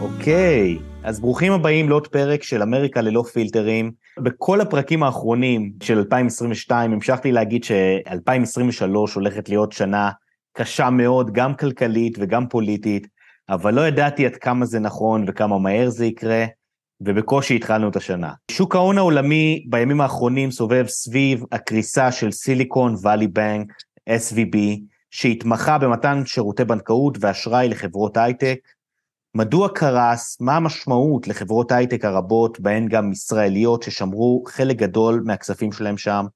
אוקיי, אז ברוכים הבאים לעוד פרק של אמריקה ללא פילטרים. בכל הפרקים האחרונים של 2022 המשכתי להגיד ש-2023 הולכת להיות שנה קשה מאוד, גם כלכלית וגם פוליטית, אבל לא ידעתי עד כמה זה נכון וכמה מהר זה יקרה, ובקושי התחלנו את השנה. שוק ההון העולמי בימים האחרונים סובב סביב הקריסה של סיליקון וואלי בנק, SVB, שהתמחה במתן שירותי בנקאות ואשראי לחברות הייטק, מדוע קרס, מה המשמעות לחברות הייטק הרבות, בהן גם ישראליות ששמרו חלק גדול מהכספים שלהם שם,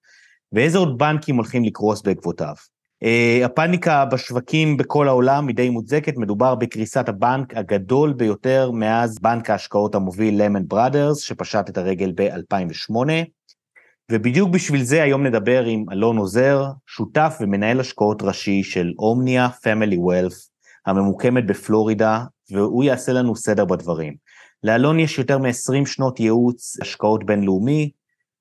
ואיזה עוד בנקים הולכים לקרוס בעקבותיו. Uh, הפאניקה בשווקים בכל העולם היא די מוצדקת, מדובר בקריסת הבנק הגדול ביותר מאז בנק ההשקעות המוביל למן בראדרס, שפשט את הרגל ב-2008. ובדיוק בשביל זה היום נדבר עם אלון עוזר, שותף ומנהל השקעות ראשי של אומניה פמילי ווילף, הממוקמת בפלורידה, והוא יעשה לנו סדר בדברים. לאלון יש יותר מ-20 שנות ייעוץ השקעות בינלאומי,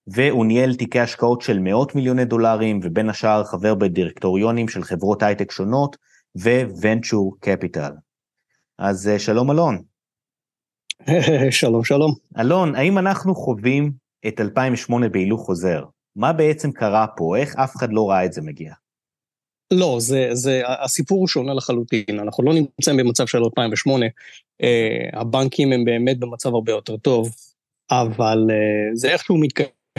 והוא ניהל תיקי השקעות של מאות מיליוני דולרים, ובין השאר חבר בדירקטוריונים של חברות הייטק שונות, ו-Venture Capital. אז אה, שלום אלון. שלום שלום. אלון, האם אנחנו חווים את 2008 בהילוך חוזר? מה בעצם קרה פה? איך אף אחד לא ראה את זה מגיע? לא, זה, זה, הסיפור הוא שונה לחלוטין, אנחנו לא נמצאים במצב של 2008, uh, הבנקים הם באמת במצב הרבה יותר טוב, אבל uh, זה איכשהו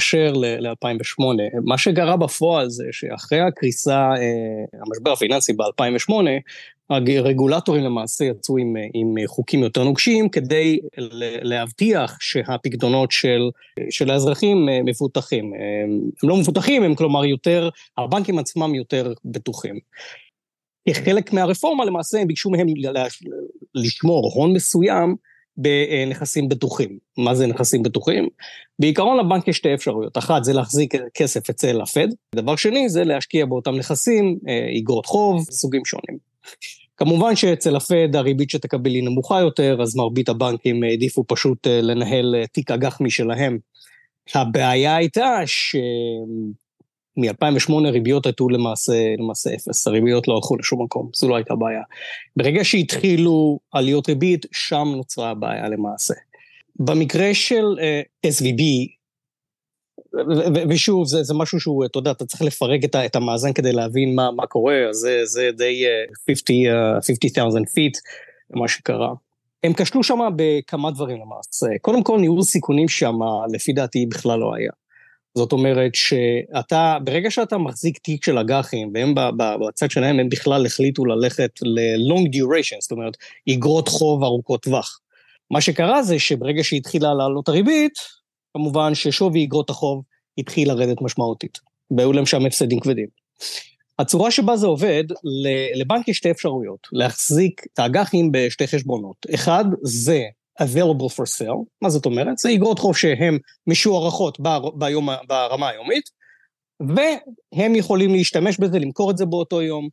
מתקשר ל-2008. מה שגרה בפועל זה שאחרי הקריסה, uh, המשבר הפיננסי ב-2008, הרגולטורים למעשה יצאו עם, עם חוקים יותר נוקשים כדי להבטיח שהפקדונות של, של האזרחים מפותחים. הם לא מפותחים, הם כלומר יותר, הבנקים עצמם יותר בטוחים. כחלק מהרפורמה למעשה הם ביקשו מהם לשמור הון מסוים בנכסים בטוחים. מה זה נכסים בטוחים? בעיקרון לבנק יש שתי אפשרויות, אחת זה להחזיק כסף אצל הפד, דבר שני זה להשקיע באותם נכסים, איגרות חוב, סוגים שונים. כמובן שאצל הפד הריבית שתקבל היא נמוכה יותר, אז מרבית הבנקים העדיפו פשוט אה, לנהל אה, תיק אג"ח משלהם. הבעיה הייתה שמ-2008 ריביות הייתו למעשה, למעשה אפס, הריביות לא הלכו לשום מקום, זו לא הייתה בעיה. ברגע שהתחילו עליות ריבית, שם נוצרה הבעיה למעשה. במקרה של uh, אה, SVB, ושוב, זה, זה משהו שהוא, אתה יודע, אתה צריך לפרק את, את המאזן כדי להבין מה, מה קורה, זה, זה די 50,000 uh, feet, מה שקרה. הם כשלו שם בכמה דברים למעשה. קודם כל, ניהול סיכונים שם, לפי דעתי, בכלל לא היה. זאת אומרת שאתה, ברגע שאתה מחזיק תיק של אג"חים, והם בצד שלהם, הם בכלל החליטו ללכת ל-long duration, זאת אומרת, אגרות חוב ארוכות טווח. מה שקרה זה שברגע שהתחילה לעלות הריבית, כמובן ששווי אגרות החוב התחיל לרדת משמעותית, והיו להם שם הפסדים כבדים. הצורה שבה זה עובד, לבנק יש שתי אפשרויות, להחזיק את האג"חים בשתי חשבונות. אחד, זה available for sale, מה זאת אומרת? זה אגרות חוב שהן משוערכות ביום, ברמה היומית, והם יכולים להשתמש בזה, למכור את זה באותו יום.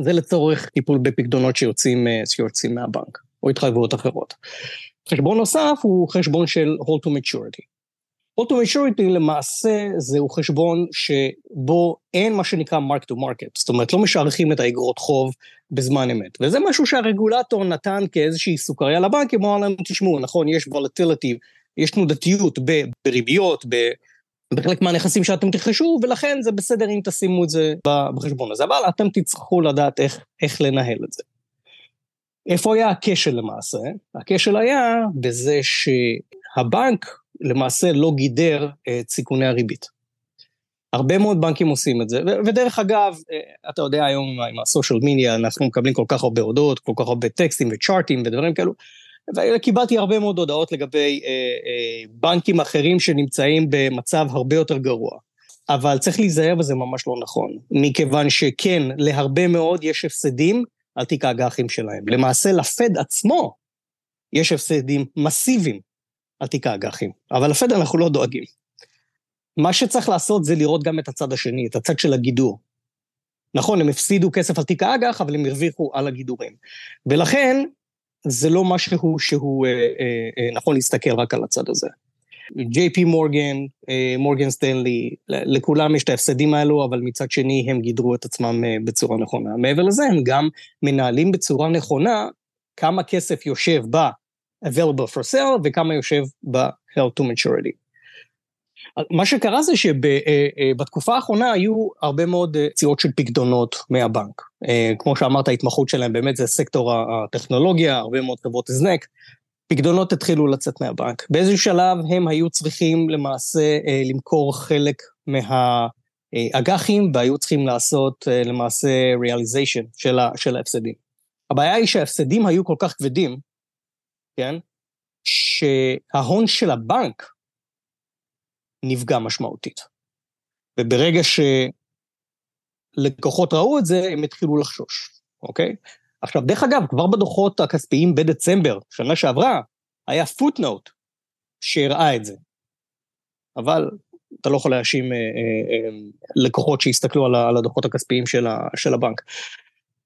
זה לצורך טיפול בפקדונות שיוצאים, שיוצאים מהבנק, או התחייבויות אחרות. חשבון נוסף הוא חשבון של hold to maturity. אוטו maturity למעשה זהו חשבון שבו אין מה שנקרא mark to market, זאת אומרת לא משערכים את האגרות חוב בזמן אמת, וזה משהו שהרגולטור נתן כאיזושהי סוכריה לבנקים, הוא אמר להם תשמעו נכון יש volatility, יש תנודתיות בריביות, בחלק מהנכסים שאתם תרכשו, ולכן זה בסדר אם תשימו את זה בחשבון הזה, אבל אתם תצטרכו לדעת איך, איך לנהל את זה. איפה היה הכשל למעשה? הכשל היה בזה שהבנק למעשה לא גידר את סיכוני הריבית. הרבה מאוד בנקים עושים את זה, ודרך אגב, אה, אתה יודע היום עם הסושיאל מדיה, אנחנו מקבלים כל כך הרבה הודעות, כל כך הרבה טקסטים וצ'ארטים ודברים כאלו, וקיבלתי הרבה מאוד הודעות לגבי אה, אה, בנקים אחרים שנמצאים במצב הרבה יותר גרוע. אבל צריך להיזהר וזה ממש לא נכון, מכיוון שכן, להרבה מאוד יש הפסדים על תיק האג"חים שלהם. למעשה לפד עצמו יש הפסדים מסיביים על תיק האג"חים. אבל לפד אנחנו לא דואגים. מה שצריך לעשות זה לראות גם את הצד השני, את הצד של הגידור. נכון, הם הפסידו כסף על תיק האג"ח, אבל הם הרוויחו על הגידורים. ולכן, זה לא משהו שהוא אה, אה, אה, נכון להסתכל רק על הצד הזה. ג'יי פי מורגן, מורגן סטנלי, לכולם יש את ההפסדים האלו, אבל מצד שני הם גידרו את עצמם אה, בצורה נכונה. מעבר לזה, הם גם מנהלים בצורה נכונה כמה כסף יושב ב-available for sale וכמה יושב ב-held to maturity. מה שקרה זה שבתקופה אה, האחרונה היו הרבה מאוד ציעות של פקדונות מהבנק. כמו שאמרת, ההתמחות שלהם באמת זה סקטור הטכנולוגיה, הרבה מאוד חברות הזנק. פקדונות התחילו לצאת מהבנק. באיזשהו שלב הם היו צריכים למעשה אה, למכור חלק מהאג"חים והיו צריכים לעשות אה, למעשה של, של ההפסדים. הבעיה היא שההפסדים היו כל כך כבדים, כן? שההון של הבנק נפגע משמעותית. וברגע שלקוחות ראו את זה, הם התחילו לחשוש, אוקיי? עכשיו, דרך אגב, כבר בדוחות הכספיים בדצמבר, שנה שעברה, היה פוטנוט שהראה את זה. אבל אתה לא יכול להאשים אה, אה, אה, לקוחות שהסתכלו על, על הדוחות הכספיים של, ה, של הבנק.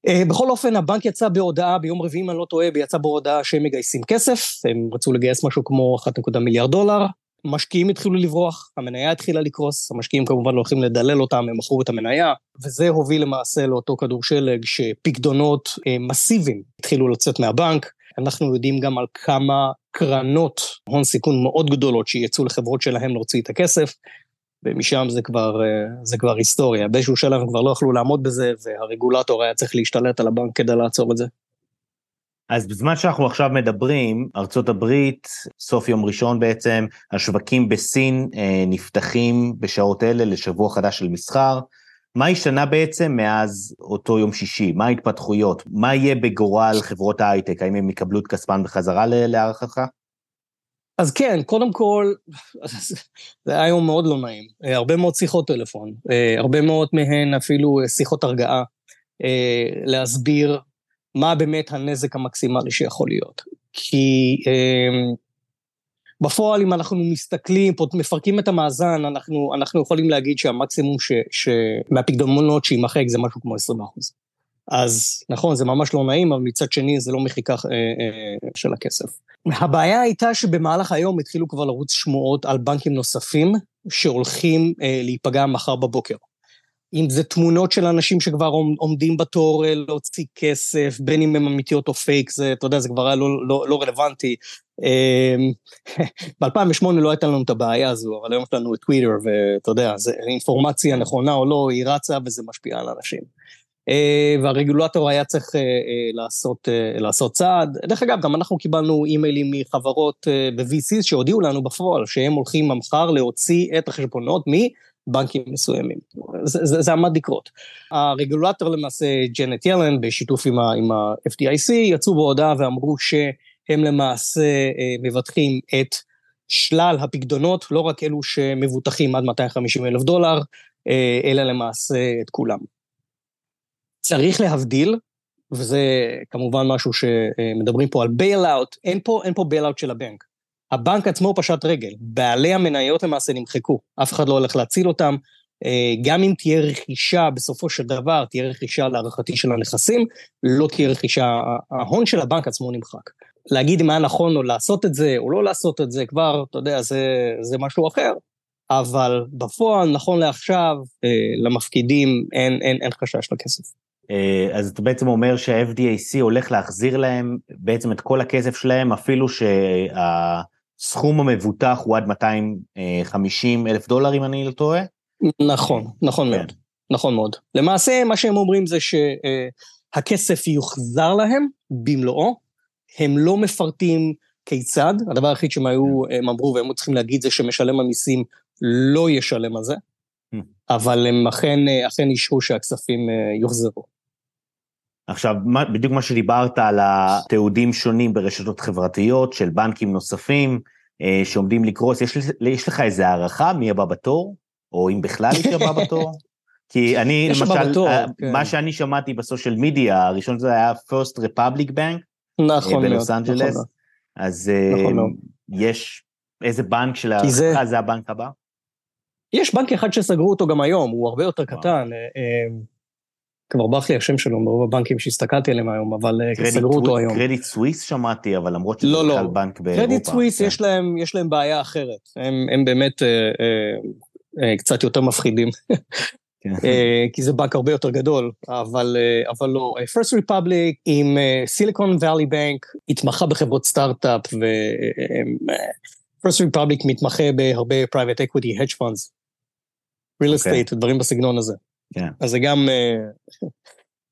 אה, בכל אופן, הבנק יצא בהודעה, ביום רביעי, אם אני לא טועה, יצא בהודעה שהם מגייסים כסף, הם רצו לגייס משהו כמו 1.1 מיליארד דולר, משקיעים התחילו לברוח, המניה התחילה לקרוס, המשקיעים כמובן לא הולכים לדלל אותם, הם מכרו את המניה, וזה הוביל למעשה לאותו כדור שלג שפקדונות אה, מסיביים התחילו לצאת מהבנק. אנחנו יודעים גם על כמה קרנות הון סיכון מאוד גדולות שיצאו לחברות שלהם להוציא את הכסף, ומשם זה כבר, אה, זה כבר היסטוריה. באיזשהו שלב הם כבר לא יכלו לעמוד בזה, והרגולטור היה צריך להשתלט על הבנק כדי לעצור את זה. אז בזמן שאנחנו עכשיו מדברים, ארצות הברית, סוף יום ראשון בעצם, השווקים בסין אה, נפתחים בשעות אלה לשבוע חדש של מסחר. מה השתנה בעצם מאז אותו יום שישי? מה ההתפתחויות? מה יהיה בגורל חברות ההייטק? האם הם יקבלו את כספן בחזרה להערכתך? אז כן, קודם כל, זה היה יום מאוד לא נעים. אה, הרבה מאוד שיחות טלפון, אה, הרבה מאוד מהן אפילו אה, שיחות הרגעה, להסביר מה באמת הנזק המקסימלי שיכול להיות. כי בפועל, אם אנחנו מסתכלים, מפרקים את המאזן, אנחנו, אנחנו יכולים להגיד שהמקסימום ש, ש, מהפקדמונות שיימחק זה משהו כמו 20 אחוז. אז נכון, זה ממש לא נעים, אבל מצד שני זה לא מחיקה אה, אה, של הכסף. הבעיה הייתה שבמהלך היום התחילו כבר לרוץ שמועות על בנקים נוספים שהולכים אה, להיפגע מחר בבוקר. אם זה תמונות של אנשים שכבר עומדים בתור אה, להוציא כסף, בין אם הם אמיתיות או פייק, זה, אתה יודע, זה כבר היה לא, לא, לא רלוונטי. אמ, ב-2008 לא הייתה לנו את הבעיה הזו, אבל היום יש לנו את טוויטר, ואתה יודע, זה אינפורמציה נכונה או לא, היא רצה וזה משפיע על אנשים. אה, והרגולטור היה צריך אה, לעשות, לעשות צעד. דרך אגב, גם אנחנו קיבלנו אימיילים מחברות ב-VCs שהודיעו לנו בפועל שהם הולכים מחר להוציא את החשבונות מ... בנקים מסוימים. זה, זה, זה עמד לקרות. הרגולטור למעשה, ג'נט ילן, בשיתוף עם ה-FDIC, יצאו בהודעה ואמרו שהם למעשה אה, מבטחים את שלל הפקדונות, לא רק אלו שמבוטחים עד 250 אלף דולר, אה, אלא למעשה את כולם. צריך להבדיל, וזה כמובן משהו שמדברים פה על bailout, אין פה, אין פה bailout של הבנק. הבנק עצמו פשט רגל, בעלי המניות למעשה נמחקו, אף אחד לא הולך להציל אותם, אה, גם אם תהיה רכישה בסופו של דבר, תהיה רכישה להערכתי של הנכסים, לא תהיה רכישה, ההון של הבנק עצמו נמחק. להגיד מה נכון או לעשות את זה או לא לעשות את זה, כבר, אתה יודע, זה, זה משהו אחר. אבל בפועל, נכון לעכשיו, אה, למפקידים אין, אין, אין חשש לכסף. אה, אז אתה בעצם אומר שה-FDAC הולך להחזיר להם בעצם את כל הכסף שלהם, אפילו שה... הסכום המבוטח הוא עד 250 אלף דולר, אם אני לא טועה? נכון, נכון כן. מאוד. נכון מאוד. למעשה, מה שהם אומרים זה שהכסף יוחזר להם במלואו, הם לא מפרטים כיצד, הדבר היחיד שהם היו, כן. הם אמרו והם צריכים להגיד זה שמשלם המיסים לא ישלם על זה, hmm. אבל הם אכן, אכן אישרו שהכספים אה, יוחזרו. עכשיו, מה, בדיוק מה שדיברת על התיעודים שונים ברשתות חברתיות של בנקים נוספים אה, שעומדים לקרוס, יש, יש לך איזה הערכה מי הבא בתור? או אם בכלל יש הבא בתור? כי אני, למשל, בתור, אה, כן. מה שאני שמעתי בסושיאל מדיה, הראשון זה היה First Republic Bank, נכון אה, בלוס אנג'לס, נכון אז נכון אה, יש איזה בנק שלהערכתך זה... זה הבנק הבא? יש בנק אחד שסגרו אותו גם היום, הוא הרבה יותר קטן. אה, כבר ברח לי השם שלו ברוב הבנקים שהסתכלתי עליהם היום, אבל אה, סגרו אותו היום. קרדיט סוויס שמעתי, אבל למרות שזה לא, לא. בכלל בנק באירופה. קרדיט סוויס כן. יש להם, יש להם בעיה אחרת, הם, הם באמת אה, אה, אה, קצת יותר מפחידים, כן. אה, כי זה בנק הרבה יותר גדול, אבל, אה, אבל לא. אה, First Republic עם סיליקון ואלי בנק התמחה בחברות סטארט-אפ, ו-First Republic מתמחה בהרבה private equity, hedge funds, real אוקיי. estate, דברים בסגנון הזה. כן. אז זה גם... אה,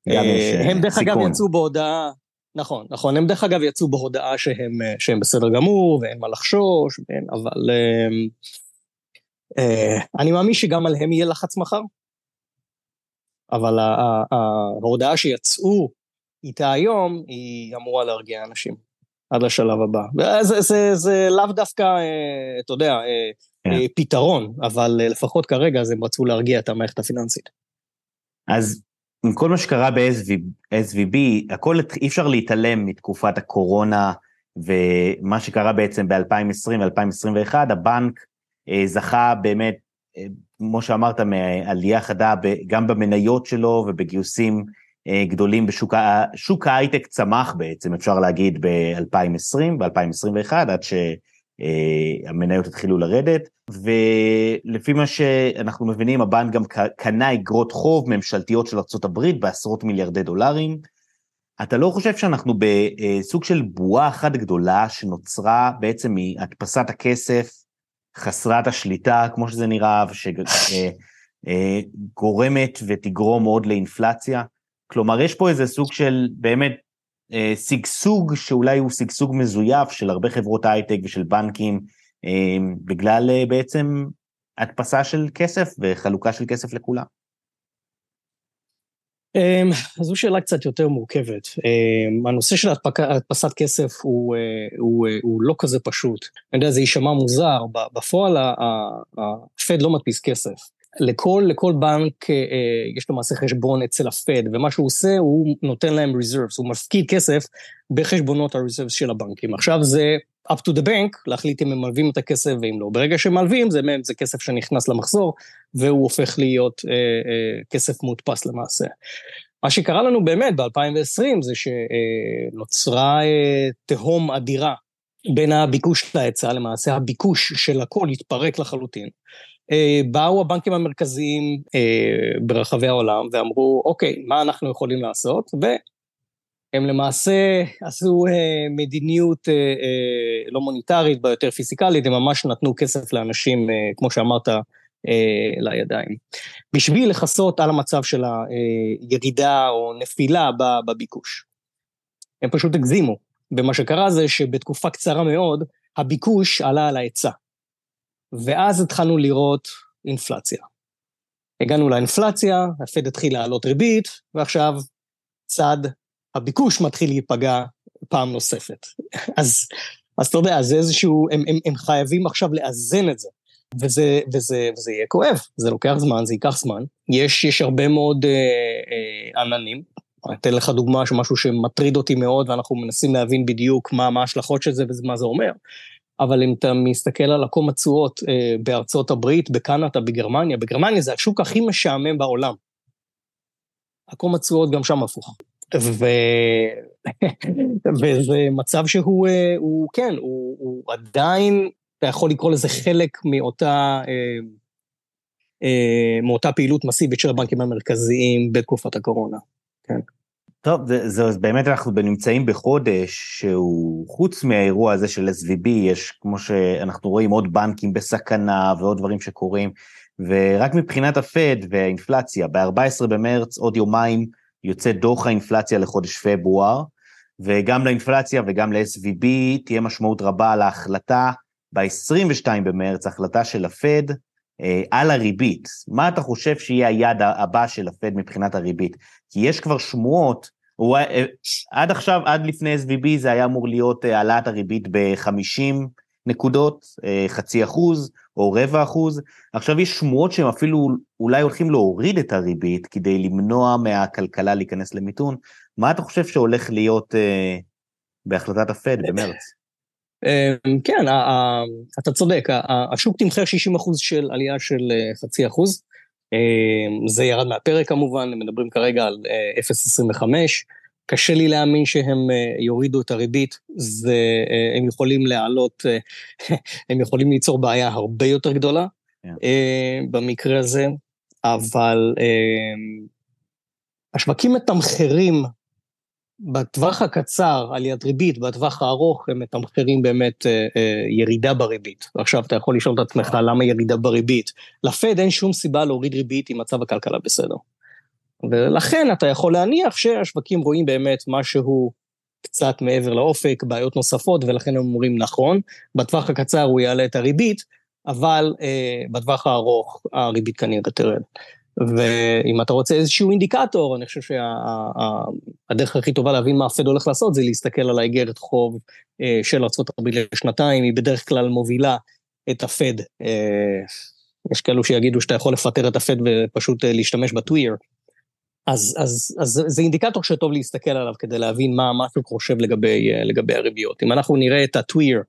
גם יש, אה, אה, הם דרך אגב. יצאו בהודעה, נכון, נכון, הם דרך אגב יצאו בהודעה שהם, שהם בסדר גמור ואין מה לחשוש, ואין, אבל אני מאמין שגם עליהם יהיה לחץ מחר, אבל ההודעה שיצאו איתה היום, היא אמורה להרגיע אנשים עד לשלב הבא. זה, זה, זה לאו דווקא, אתה יודע, כן. אה, פתרון, אבל אה, לפחות כרגע אז הם רצו להרגיע את המערכת הפיננסית. אז עם כל מה שקרה ב-SVB, הכל, אי אפשר להתעלם מתקופת הקורונה ומה שקרה בעצם ב-2020 ו-2021, הבנק אה, זכה באמת, אה, כמו שאמרת, מעלייה חדה גם במניות שלו ובגיוסים אה, גדולים בשוק שוק ההייטק צמח בעצם, אפשר להגיד, ב-2020 ו-2021, עד שהמניות התחילו לרדת, ולפי מה שאנחנו מבינים, הבנק גם קנה אגרות חוב ממשלתיות של ארה"ב בעשרות מיליארדי דולרים. אתה לא חושב שאנחנו בסוג של בועה אחת גדולה שנוצרה בעצם מהדפסת הכסף חסרת השליטה, כמו שזה נראה, ושגורמת ותגרום מאוד לאינפלציה? כלומר, יש פה איזה סוג של באמת אה, שגשוג, שאולי הוא שגשוג מזויף של הרבה חברות הייטק ושל בנקים, אה, בגלל אה, בעצם הדפסה של כסף וחלוקה של כסף לכולם. זו שאלה קצת יותר מורכבת. הנושא של הדפסת כסף הוא, אה, הוא, אה, הוא לא כזה פשוט. אני יודע, זה יישמע מוזר, בפועל הפד לא מדפיס כסף. לכל, לכל בנק אה, אה, יש למעשה חשבון אצל הפד, ומה שהוא עושה, הוא נותן להם reserves, הוא מפקיד כסף בחשבונות ה-reserves של הבנקים. עכשיו זה up to the bank, להחליט אם הם מלווים את הכסף ואם לא. ברגע שהם מלווים, זה, זה כסף שנכנס למחזור, והוא הופך להיות אה, אה, כסף מודפס למעשה. מה שקרה לנו באמת ב-2020 זה שנוצרה אה, תהום אדירה בין הביקוש להיצע, למעשה הביקוש של הכל התפרק לחלוטין. אה, באו הבנקים המרכזיים אה, ברחבי העולם ואמרו, אוקיי, מה אנחנו יכולים לעשות? והם למעשה עשו אה, מדיניות לא מוניטרית, ביותר פיזיקלית, הם ממש נתנו כסף לאנשים, כמו שאמרת, לידיים. בשביל לכסות על המצב של הירידה או נפילה בביקוש. הם פשוט הגזימו. ומה שקרה זה שבתקופה קצרה מאוד, הביקוש עלה על ההיצע. ואז התחלנו לראות אינפלציה. הגענו לאינפלציה, הפד התחיל להעלות ריבית, ועכשיו צד הביקוש מתחיל להיפגע פעם נוספת. אז, אז אתה יודע, זה איזשהו, הם, הם, הם חייבים עכשיו לאזן את זה. וזה, וזה, וזה יהיה כואב, זה לוקח זמן, זה ייקח זמן. יש, יש הרבה מאוד אה, אה, עננים. אני אתן לך דוגמה של משהו שמטריד אותי מאוד, ואנחנו מנסים להבין בדיוק מה ההשלכות של זה ומה זה אומר. אבל אם אתה מסתכל על עקום התשואות אה, בארצות הברית, בקנדה, בגרמניה, בגרמניה זה השוק הכי משעמם בעולם. עקום התשואות גם שם הפוך. ו... וזה מצב שהוא, אה, הוא, כן, הוא, הוא עדיין, אתה יכול לקרוא לזה חלק מאותה, אה, מאותה פעילות מסיבית של הבנקים המרכזיים בתקופת הקורונה. כן. טוב, זה, זה, באמת אנחנו נמצאים בחודש שהוא, חוץ מהאירוע הזה של SVB, יש, כמו שאנחנו רואים, עוד בנקים בסכנה ועוד דברים שקורים, ורק מבחינת הפד והאינפלציה, ב-14 במרץ, עוד יומיים, יוצא דוח האינפלציה לחודש פברואר, וגם לאינפלציה וגם ל-SVB תהיה משמעות רבה על ההחלטה ב-22 במרץ, החלטה של הפד אה, על הריבית. מה אתה חושב שיהיה היעד הבא של הפד מבחינת הריבית? כי יש כבר שמועות, הוא, אה, עד עכשיו, עד לפני SVB זה היה אמור להיות אה, העלאת הריבית ב-50 נקודות, אה, חצי אחוז או רבע אחוז. עכשיו יש שמועות שהם אפילו אולי הולכים להוריד את הריבית כדי למנוע מהכלכלה להיכנס למיתון. מה אתה חושב שהולך להיות בהחלטת הפד במרץ? כן, אתה צודק, השוק תמחר 60 אחוז של עלייה של חצי אחוז. זה ירד מהפרק כמובן, מדברים כרגע על 0.25. קשה לי להאמין שהם יורידו את הריבית, זה, הם יכולים להעלות, הם יכולים ליצור בעיה הרבה יותר גדולה yeah. כן. במקרה הזה, אבל השווקים מתמחרים בטווח הקצר על יד ריבית, בטווח הארוך הם מתמחרים באמת אה, אה, ירידה בריבית. ועכשיו אתה יכול לשאול את עצמך למה ירידה בריבית. לפד אין שום סיבה להוריד ריבית אם מצב הכלכלה בסדר. ולכן אתה יכול להניח שהשווקים רואים באמת משהו קצת מעבר לאופק, בעיות נוספות, ולכן הם אומרים נכון, בטווח הקצר הוא יעלה את הריבית, אבל אה, בטווח הארוך הריבית כנראה תרד. ואם אתה רוצה איזשהו אינדיקטור, אני חושב שהדרך שה, הכי טובה להבין מה הפד הולך לעשות זה להסתכל על האיגרת חוב אה, של ארה"ב לשנתיים, היא בדרך כלל מובילה את הפד. אה, יש כאלו שיגידו שאתה יכול לפטר את הפד ופשוט אה, להשתמש בטוויר. אז, אז, אז זה אינדיקטור שטוב להסתכל עליו כדי להבין מה השוק חושב לגבי, לגבי הריביות. אם אנחנו נראה את הטוויר,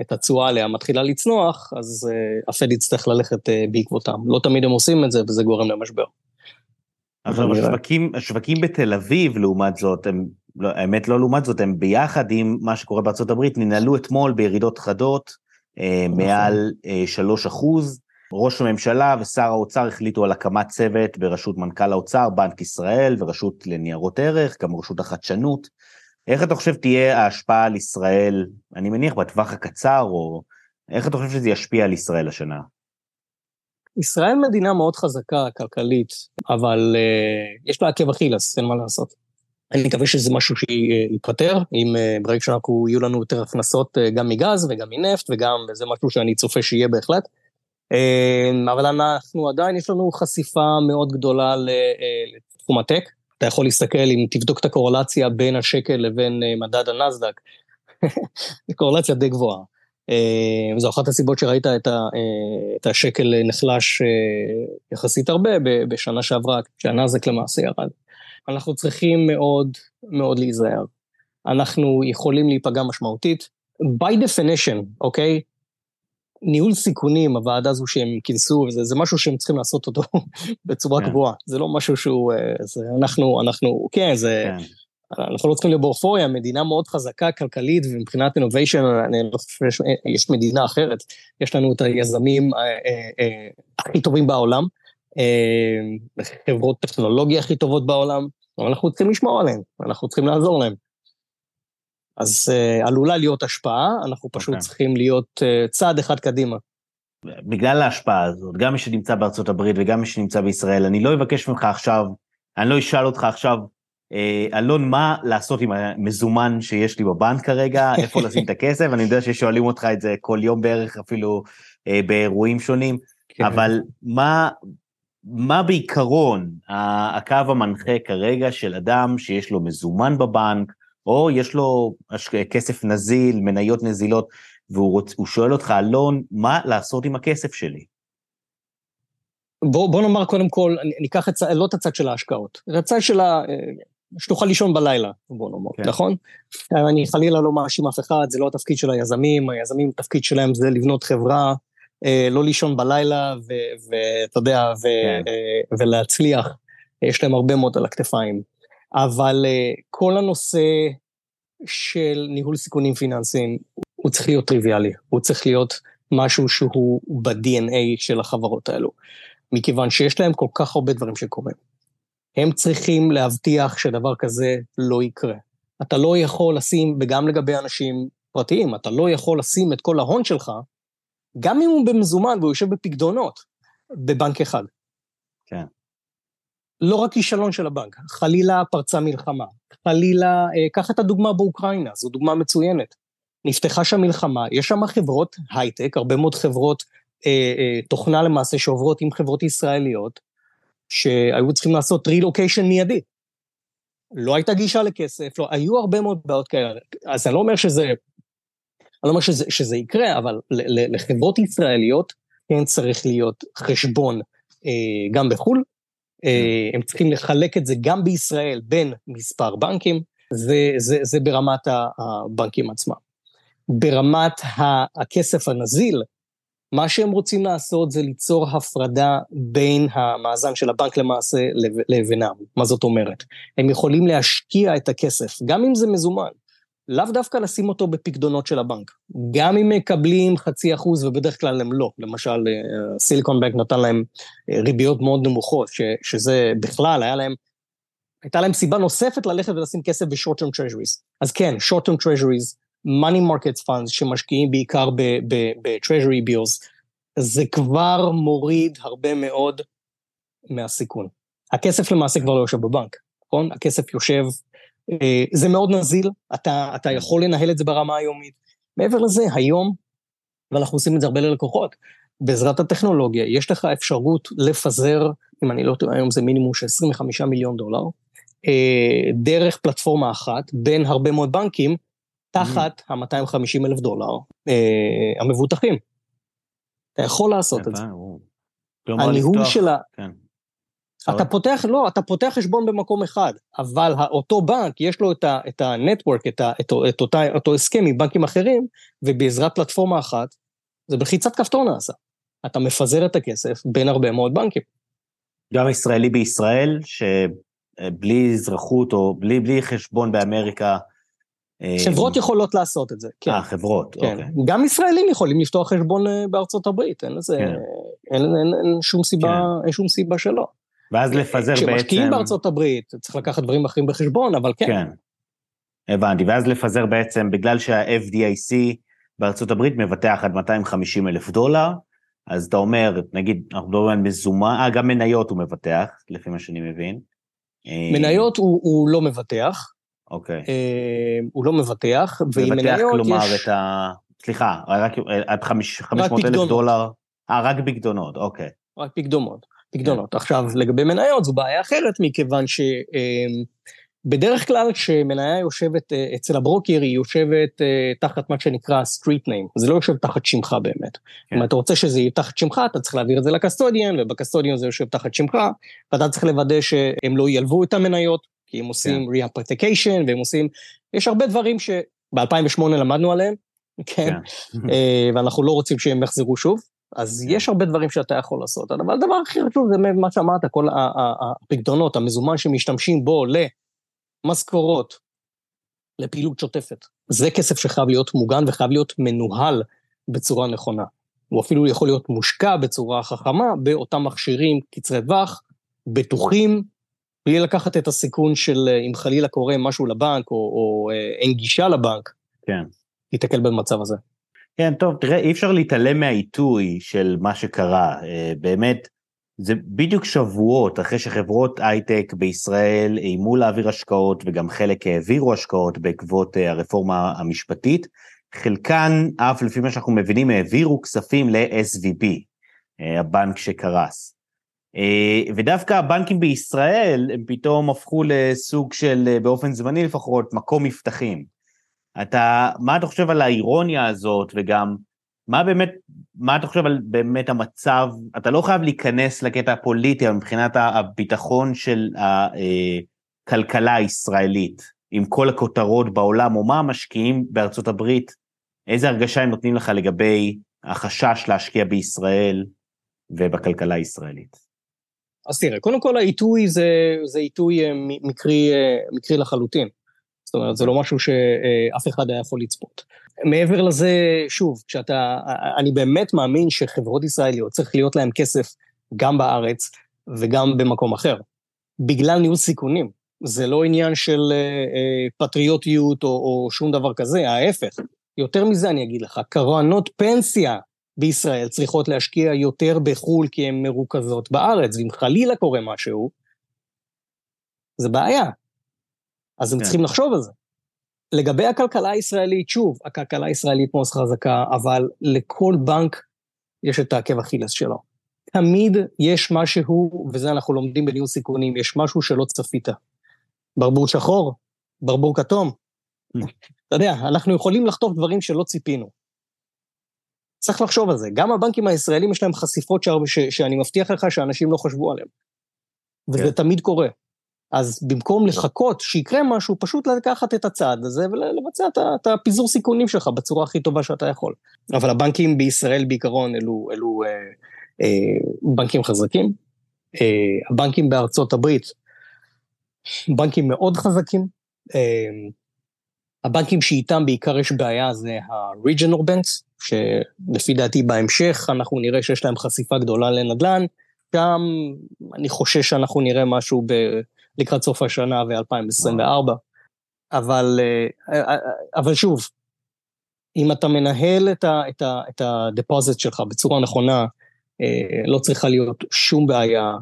את התשואה עליה מתחילה לצנוח, אז אה, הפד יצטרך ללכת אה, בעקבותם. לא תמיד הם עושים את זה, וזה גורם למשבר. עכשיו, השווקים, השווקים בתל אביב, לעומת זאת, הם, לא, האמת לא לעומת זאת, הם ביחד עם מה שקורה בארצות הברית, ננעלו אתמול בירידות חדות, נכון. מעל 3 אחוז. ראש הממשלה ושר האוצר החליטו על הקמת צוות בראשות מנכ"ל האוצר, בנק ישראל ורשות לניירות ערך, גם רשות החדשנות. איך אתה חושב תהיה ההשפעה על ישראל, אני מניח בטווח הקצר, או איך אתה חושב שזה ישפיע על ישראל השנה? ישראל מדינה מאוד חזקה כלכלית, אבל uh, יש לה עקב אכילס, אין מה לעשות. אני מקווה שזה משהו שייפתר, אם uh, ברגע שאנחנו, יהיו לנו יותר הכנסות uh, גם מגז וגם מנפט, וגם, זה משהו שאני צופה שיהיה בהחלט. Uh, אבל אנחנו עדיין, יש לנו חשיפה מאוד גדולה לתחום הטק. אתה יכול להסתכל, אם תבדוק את הקורלציה בין השקל לבין אה, מדד הנסדק, זו קורלציה די גבוהה. אה, וזו אחת הסיבות שראית את, ה, אה, את השקל נחלש יחסית הרבה בשנה שעברה, כשהנסדק למעשה ירד. אנחנו צריכים מאוד מאוד להיזהר. אנחנו יכולים להיפגע משמעותית. by definition, אוקיי? Okay? ניהול סיכונים, הוועדה הזו שהם כינסו, וזה, זה משהו שהם צריכים לעשות אותו בצורה. כן. קבועה. זה לא משהו שהוא, אה, זה, אנחנו, אנחנו, כן, זה. כן. אנחנו לא צריכים להיות באורפוריה, מדינה מאוד חזקה כלכלית, ומבחינת אינוביישן, אני לא חושב שיש מדינה אחרת. יש לנו את היזמים אה, אה, הכי טובים בעולם, חברות טכנולוגיה הכי טובות בעולם, אבל אנחנו צריכים לשמור עליהם, אנחנו צריכים לעזור להם. אז uh, עלולה להיות השפעה, אנחנו פשוט okay. אוקיי. צריכים להיות uh, צעד אחד קדימה. בגלל ההשפעה הזאת, גם מי שנמצא בארצות הברית וגם מי שנמצא בישראל, אני לא אבקש ממך עכשיו, אני לא אשאל אותך עכשיו, אה, אלון, מה לעשות עם המזומן שיש לי בבנק כרגע, איפה לשים את הכסף, אני יודע ששואלים אותך את זה כל יום בערך, אפילו אה, באירועים שונים, כן. אבל מה, מה בעיקרון הקו המנחה כרגע של אדם שיש לו מזומן בבנק, או יש לו כסף נזיל, מניות נזילות, והוא רוצ, שואל אותך, אלון, מה לעשות עם הכסף שלי? בוא, בוא נאמר קודם כל, אקח את, לא את הצד של ההשקעות, את הצד של ה... אה, שתוכל לישון בלילה, בוא נאמר, כן. נכון? אני חלילה לא מאשים אף אחד, זה לא התפקיד של היזמים, היזמים, התפקיד שלהם זה לבנות חברה, אה, לא לישון בלילה, ואתה יודע, ו, כן. אה, ולהצליח, יש להם הרבה מאוד על הכתפיים. אבל uh, כל הנושא של ניהול סיכונים פיננסיים, הוא צריך להיות טריוויאלי, הוא צריך להיות משהו שהוא ב-DNA של החברות האלו, מכיוון שיש להם כל כך הרבה דברים שקורים. הם צריכים להבטיח שדבר כזה לא יקרה. אתה לא יכול לשים, וגם לגבי אנשים פרטיים, אתה לא יכול לשים את כל ההון שלך, גם אם הוא במזומן והוא יושב בפקדונות, בבנק אחד. כן. לא רק כישלון של הבנק, חלילה פרצה מלחמה, חלילה, אה, קח את הדוגמה באוקראינה, זו דוגמה מצוינת. נפתחה שם מלחמה, יש שם חברות הייטק, הרבה מאוד חברות אה, אה, תוכנה למעשה שעוברות עם חברות ישראליות, שהיו צריכים לעשות רילוקיישן מיידי. לא הייתה גישה לכסף, לא, היו הרבה מאוד בעיות כאלה. אז אני לא אומר שזה, אני לא אומר שזה, שזה יקרה, אבל לחברות ישראליות כן צריך להיות חשבון אה, גם בחו"ל, הם צריכים לחלק את זה גם בישראל בין מספר בנקים, זה, זה, זה ברמת הבנקים עצמם. ברמת הכסף הנזיל, מה שהם רוצים לעשות זה ליצור הפרדה בין המאזן של הבנק למעשה לבינם. מה זאת אומרת? הם יכולים להשקיע את הכסף, גם אם זה מזומן, לאו דווקא לשים אותו בפקדונות של הבנק. גם אם מקבלים חצי אחוז, ובדרך כלל הם לא. למשל, סיליקון בנק נתן להם אה, ריביות מאוד נמוכות, ש, שזה בכלל, היה להם, הייתה להם סיבה נוספת ללכת ולשים כסף ב-short-term treasuries. אז כן, short-term treasuries, money markets funds שמשקיעים בעיקר ב-treasury bills, זה כבר מוריד הרבה מאוד מהסיכון. הכסף למעשה כבר לא יושב בבנק, נכון? הכסף יושב אה, זה מאוד נזיל, אתה, אתה יכול לנהל את זה ברמה היומית. מעבר לזה, היום, ואנחנו עושים את זה הרבה ללקוחות, בעזרת הטכנולוגיה, יש לך אפשרות לפזר, אם אני לא טועה, היום זה מינימום של 25 מיליון דולר, אה, דרך פלטפורמה אחת, בין הרבה מאוד בנקים, תחת mm. ה-250 אלף דולר אה, המבוטחים. אתה יכול לעשות את זה. הניהול של ה... כן. אתה פותח, לא, אתה פותח חשבון במקום אחד, אבל אותו בנק, יש לו את, ה, את הנטוורק, את, ה, את, את אותה, אותו הסכם עם בנקים אחרים, ובעזרת פלטפורמה אחת, זה בלחיצת כפתור נעשה. אתה מפזר את הכסף בין הרבה מאוד בנקים. גם ישראלי בישראל, שבלי אזרחות או בלי, בלי חשבון באמריקה, אה, חברות יכולות לעשות את זה, כן. אה, חברות, כן. אוקיי. גם ישראלים יכולים לפתוח חשבון אה, בארצות הברית, אין לזה, כן. אין, אין, אין, אין שום סיבה, כן. אין שום סיבה שלא. ואז לפזר בעצם... כשמשקיעים בארצות הברית, צריך לקחת דברים אחרים בחשבון, אבל כן. כן, הבנתי. ואז לפזר בעצם, בגלל שה-FDIC בארצות הברית מבטח עד 250 אלף דולר, אז אתה אומר, נגיד, אנחנו מדברים על מזומן, אה, גם מניות הוא מבטח, לפי מה שאני מבין. מניות הוא, הוא לא מבטח. אוקיי. אה, הוא לא מבטח, ועם מניות יש... מבטח כלומר את ה... סליחה, רק עד 500 אלף דולר. אה, רק פקדונות, אוקיי. רק פקדונות. פקדונות. עכשיו, לגבי מניות זו בעיה אחרת, מכיוון שבדרך אמ, כלל כשמניה יושבת אה, אצל הברוקר, היא יושבת אה, תחת מה שנקרא street name, זה לא יושב תחת שמך באמת. כן. אם אתה רוצה שזה יהיה תחת שמך, אתה צריך להעביר את זה ל custodian, וב custodian זה יושב תחת שמך, ואתה צריך לוודא שהם לא ילוו את המניות, כי הם עושים כן. re-hypothecation, והם עושים, יש הרבה דברים שב-2008 למדנו עליהם, כן, כן. אה, ואנחנו לא רוצים שהם יחזרו שוב. אז יש הרבה דברים שאתה יכול לעשות, אבל הדבר הכי חשוב זה מה שאמרת, כל הפקדונות, המזומן שמשתמשים בו למשכורות, לפעילות שוטפת. זה כסף שחייב להיות מוגן וחייב להיות מנוהל בצורה נכונה. הוא אפילו יכול להיות מושקע בצורה חכמה באותם מכשירים קצרי טווח, בטוחים, בלי לקחת את הסיכון של אם חלילה קורה משהו לבנק או, או אה, אין גישה לבנק, כן. תיתקל במצב הזה. כן, טוב, תראה, אי אפשר להתעלם מהעיתוי של מה שקרה. אה, באמת, זה בדיוק שבועות אחרי שחברות הייטק בישראל איימו להעביר השקעות, וגם חלק העבירו השקעות בעקבות אה, הרפורמה המשפטית. חלקן, אף לפי מה שאנחנו מבינים, העבירו כספים ל-SVB, אה, הבנק שקרס. ודווקא הבנקים בישראל, הם פתאום הפכו לסוג של, באופן זמני לפחות, מקום מבטחים. אתה, מה אתה חושב על האירוניה הזאת, וגם מה באמת, מה אתה חושב על באמת המצב, אתה לא חייב להיכנס לקטע הפוליטי, אבל מבחינת הביטחון של הכלכלה הישראלית, עם כל הכותרות בעולם, או מה המשקיעים בארצות הברית, איזה הרגשה הם נותנים לך לגבי החשש להשקיע בישראל ובכלכלה הישראלית? אז תראה, קודם כל העיתוי זה, זה עיתוי אה, מקרי, אה, מקרי לחלוטין. זאת אומרת, זה לא משהו שאף אחד היה יכול לצפות. מעבר לזה, שוב, כשאתה, אני באמת מאמין שחברות ישראליות צריך להיות להן כסף גם בארץ וגם במקום אחר, בגלל ניהול סיכונים. זה לא עניין של אה, אה, פטריוטיות או, או שום דבר כזה, ההפך. יותר מזה אני אגיד לך, קרנות פנסיה בישראל צריכות להשקיע יותר בחו"ל כי הן מרוכזות בארץ, ואם חלילה קורה משהו, זה בעיה. אז הם כן. צריכים לחשוב על זה. לגבי הכלכלה הישראלית, שוב, הכלכלה הישראלית מאוד חזקה, אבל לכל בנק יש את העקב אכילס שלו. תמיד יש משהו, וזה אנחנו לומדים בניהול סיכונים, יש משהו שלא צפית. ברבור שחור, ברבור כתום. אתה יודע, אנחנו יכולים לחטוף דברים שלא ציפינו. צריך לחשוב על זה. גם הבנקים הישראלים יש להם חשיפות ש... ש... שאני מבטיח לך שאנשים לא חשבו עליהם. וזה כן. תמיד קורה. אז במקום לחכות שיקרה משהו, פשוט לקחת את הצעד הזה ולבצע את הפיזור סיכונים שלך בצורה הכי טובה שאתה יכול. אבל הבנקים בישראל בעיקרון אלו, אלו אה, אה, בנקים חזקים. אה, הבנקים בארצות הברית, בנקים מאוד חזקים. אה, הבנקים שאיתם בעיקר יש בעיה זה ה-regional banks, שלפי דעתי בהמשך אנחנו נראה שיש להם חשיפה גדולה לנדל"ן, שם אני חושש שאנחנו נראה משהו ב... לקראת סוף השנה ו-2024. אבל, אה, אה, אבל שוב, אם אתה מנהל את, ה, את, ה, את הדפוזיט שלך בצורה נכונה, אה, לא צריכה להיות שום בעיה,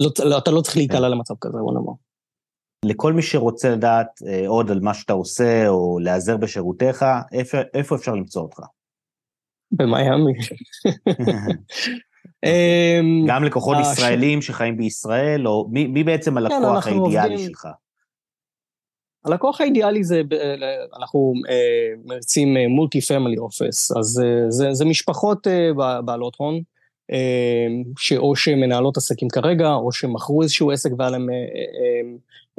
לא, לא, אתה לא צריך להיקלע למצב כזה, בוא נאמר. לכל מי שרוצה לדעת עוד על מה שאתה עושה או להיעזר בשירותיך, איפה, איפה אפשר למצוא אותך? במיאמי. אמ, גם לקוחות ישראלים שחיים בישראל, או מי, מי בעצם כן, הלקוח האידיאלי שלך? הלקוח האידיאלי זה, אנחנו אה, מריצים multi family office, אז אה, זה, זה משפחות אה, בעלות הון, שאו שמנהלות עסקים כרגע, או שמכרו איזשהו עסק והיה להם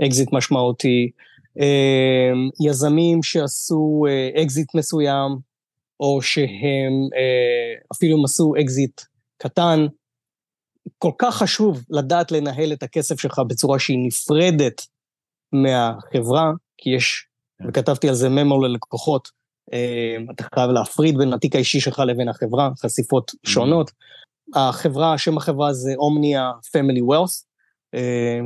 אקזיט משמעותי, יזמים שעשו אקזיט מסוים, או שהם אפילו עשו אקזיט קטן. כל כך חשוב לדעת לנהל את הכסף שלך בצורה שהיא נפרדת מהחברה, כי יש, כן. וכתבתי על זה memo ללקוחות, אה, אתה חייב להפריד בין התיק האישי שלך לבין החברה, חשיפות mm-hmm. שונות. החברה, שם החברה זה Omnia Family Wealth,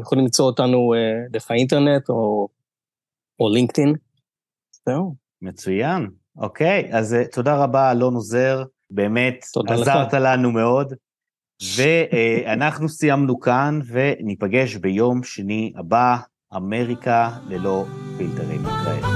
יכולים למצוא אותנו אה, דרך האינטרנט או, או לינקדאין. זהו. מצוין. אוקיי, אז אה, תודה רבה, אלון עוזר. באמת עזרת לך. לנו מאוד. ואנחנו סיימנו כאן, וניפגש ביום שני הבא, אמריקה ללא פילטרים. נתראה.